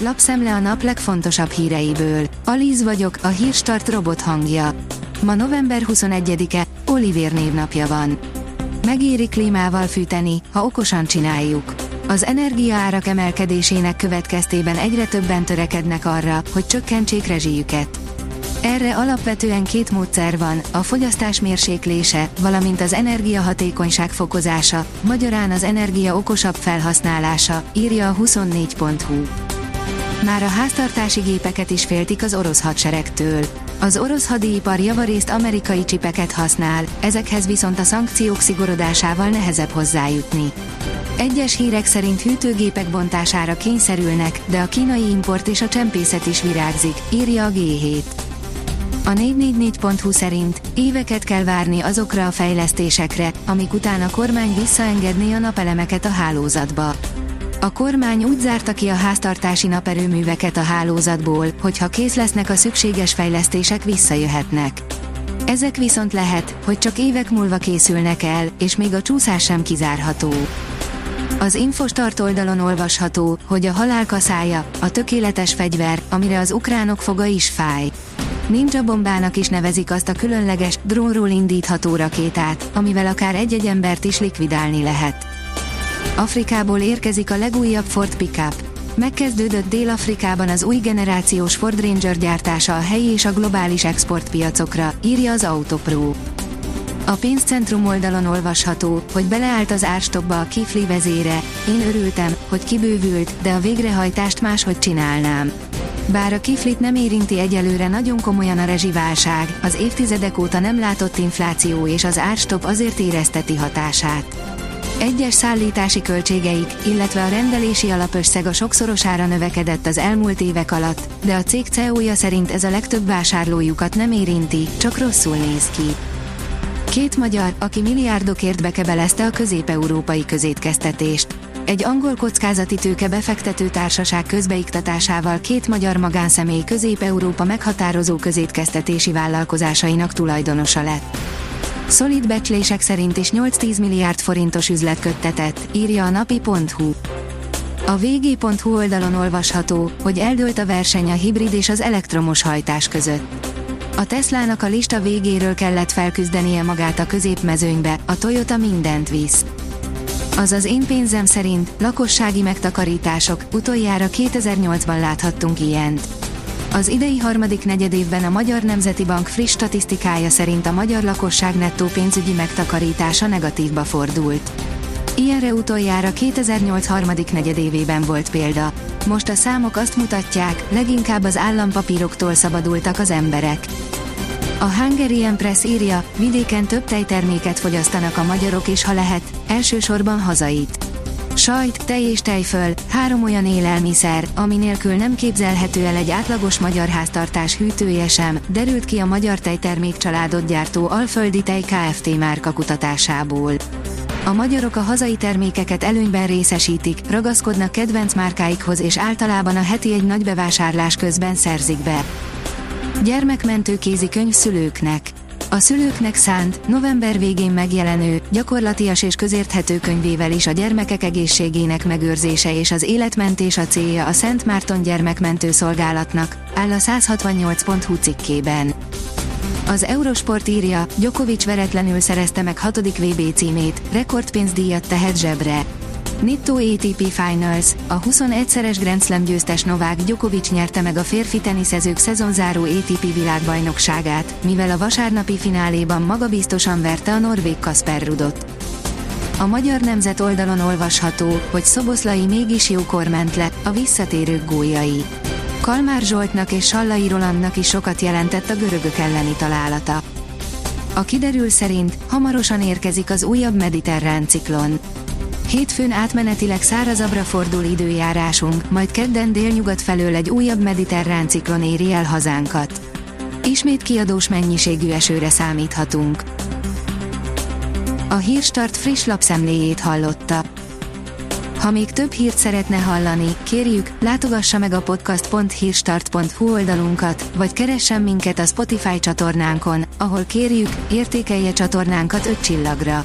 lapszemle a nap legfontosabb híreiből. Alíz vagyok, a hírstart robot hangja. Ma november 21-e, Olivér névnapja van. Megéri klímával fűteni, ha okosan csináljuk. Az energiaárak emelkedésének következtében egyre többen törekednek arra, hogy csökkentsék rezsijüket. Erre alapvetően két módszer van, a fogyasztás mérséklése, valamint az energiahatékonyság fokozása, magyarán az energia okosabb felhasználása, írja a 24.hu. Már a háztartási gépeket is féltik az orosz hadseregtől. Az orosz hadipar javarészt amerikai csipeket használ, ezekhez viszont a szankciók szigorodásával nehezebb hozzájutni. Egyes hírek szerint hűtőgépek bontására kényszerülnek, de a kínai import és a csempészet is virágzik, írja a G7. A 444.hu szerint éveket kell várni azokra a fejlesztésekre, amik után a kormány visszaengedné a napelemeket a hálózatba. A kormány úgy zárta ki a háztartási naperőműveket a hálózatból, hogy ha kész lesznek a szükséges fejlesztések visszajöhetnek. Ezek viszont lehet, hogy csak évek múlva készülnek el, és még a csúszás sem kizárható. Az Infostart oldalon olvasható, hogy a halál a tökéletes fegyver, amire az ukránok foga is fáj. Ninja bombának is nevezik azt a különleges, drónról indítható rakétát, amivel akár egy-egy embert is likvidálni lehet. Afrikából érkezik a legújabb Ford Pickup. Megkezdődött Dél-Afrikában az új generációs Ford Ranger gyártása a helyi és a globális exportpiacokra, írja az Autopro. A pénzcentrum oldalon olvasható, hogy beleállt az árstokba a Kifli vezére, én örültem, hogy kibővült, de a végrehajtást máshogy csinálnám. Bár a kiflit nem érinti egyelőre nagyon komolyan a rezsiválság, az évtizedek óta nem látott infláció és az árstop azért érezteti hatását. Egyes szállítási költségeik, illetve a rendelési alapösszeg a sokszorosára növekedett az elmúlt évek alatt, de a cég CEO-ja szerint ez a legtöbb vásárlójukat nem érinti, csak rosszul néz ki. Két magyar, aki milliárdokért bekebelezte a közép-európai közétkeztetést. Egy angol kockázati tőke befektető társaság közbeiktatásával két magyar magánszemély Közép-Európa meghatározó közétkeztetési vállalkozásainak tulajdonosa lett. Szolid becslések szerint is 8-10 milliárd forintos üzlet köttetett, írja a napi.hu. A vg.hu oldalon olvasható, hogy eldőlt a verseny a hibrid és az elektromos hajtás között. A Teslának a lista végéről kellett felküzdenie magát a középmezőnybe, a Toyota mindent visz. Az én pénzem szerint lakossági megtakarítások, utoljára 2008-ban láthattunk ilyent. Az idei harmadik negyedévben a Magyar Nemzeti Bank friss statisztikája szerint a magyar lakosság nettó pénzügyi megtakarítása negatívba fordult. Ilyenre utoljára 2008 harmadik negyedévében volt példa. Most a számok azt mutatják, leginkább az állampapíroktól szabadultak az emberek. A Hungarian Press írja, vidéken több tejterméket fogyasztanak a magyarok és ha lehet, elsősorban hazait. Sajt, tej és tejföl, három olyan élelmiszer, ami nélkül nem képzelhető el egy átlagos magyar háztartás hűtője sem, derült ki a Magyar Tejtermék családot gyártó Alföldi Tej Kft. márka kutatásából. A magyarok a hazai termékeket előnyben részesítik, ragaszkodnak kedvenc márkáikhoz és általában a heti egy nagy bevásárlás közben szerzik be. Gyermekmentő kézikönyv szülőknek. A szülőknek szánt, november végén megjelenő, gyakorlatias és közérthető könyvével is a gyermekek egészségének megőrzése és az életmentés a célja a Szent Márton gyermekmentő szolgálatnak, áll a 168.hu cikkében. Az Eurosport írja, Djokovic veretlenül szerezte meg hatodik VB címét, rekordpénzdíjat tehet zsebre. Nitto ATP Finals, a 21-szeres Grand Slam győztes Novák Djokovic nyerte meg a férfi teniszezők szezonzáró ATP világbajnokságát, mivel a vasárnapi fináléban magabiztosan verte a norvég Kasper Rudot. A magyar nemzet oldalon olvasható, hogy Szoboszlai mégis jókor ment le, a visszatérők góljai. Kalmár Zsoltnak és Sallai Rolandnak is sokat jelentett a görögök elleni találata. A kiderül szerint hamarosan érkezik az újabb mediterrán ciklon. Hétfőn átmenetileg szárazabbra fordul időjárásunk, majd kedden délnyugat felől egy újabb mediterrán ciklon éri el hazánkat. Ismét kiadós mennyiségű esőre számíthatunk. A Hírstart friss lapszemléjét hallotta. Ha még több hírt szeretne hallani, kérjük, látogassa meg a podcast.hírstart.hu oldalunkat, vagy keressen minket a Spotify csatornánkon, ahol kérjük, értékelje csatornánkat 5 csillagra.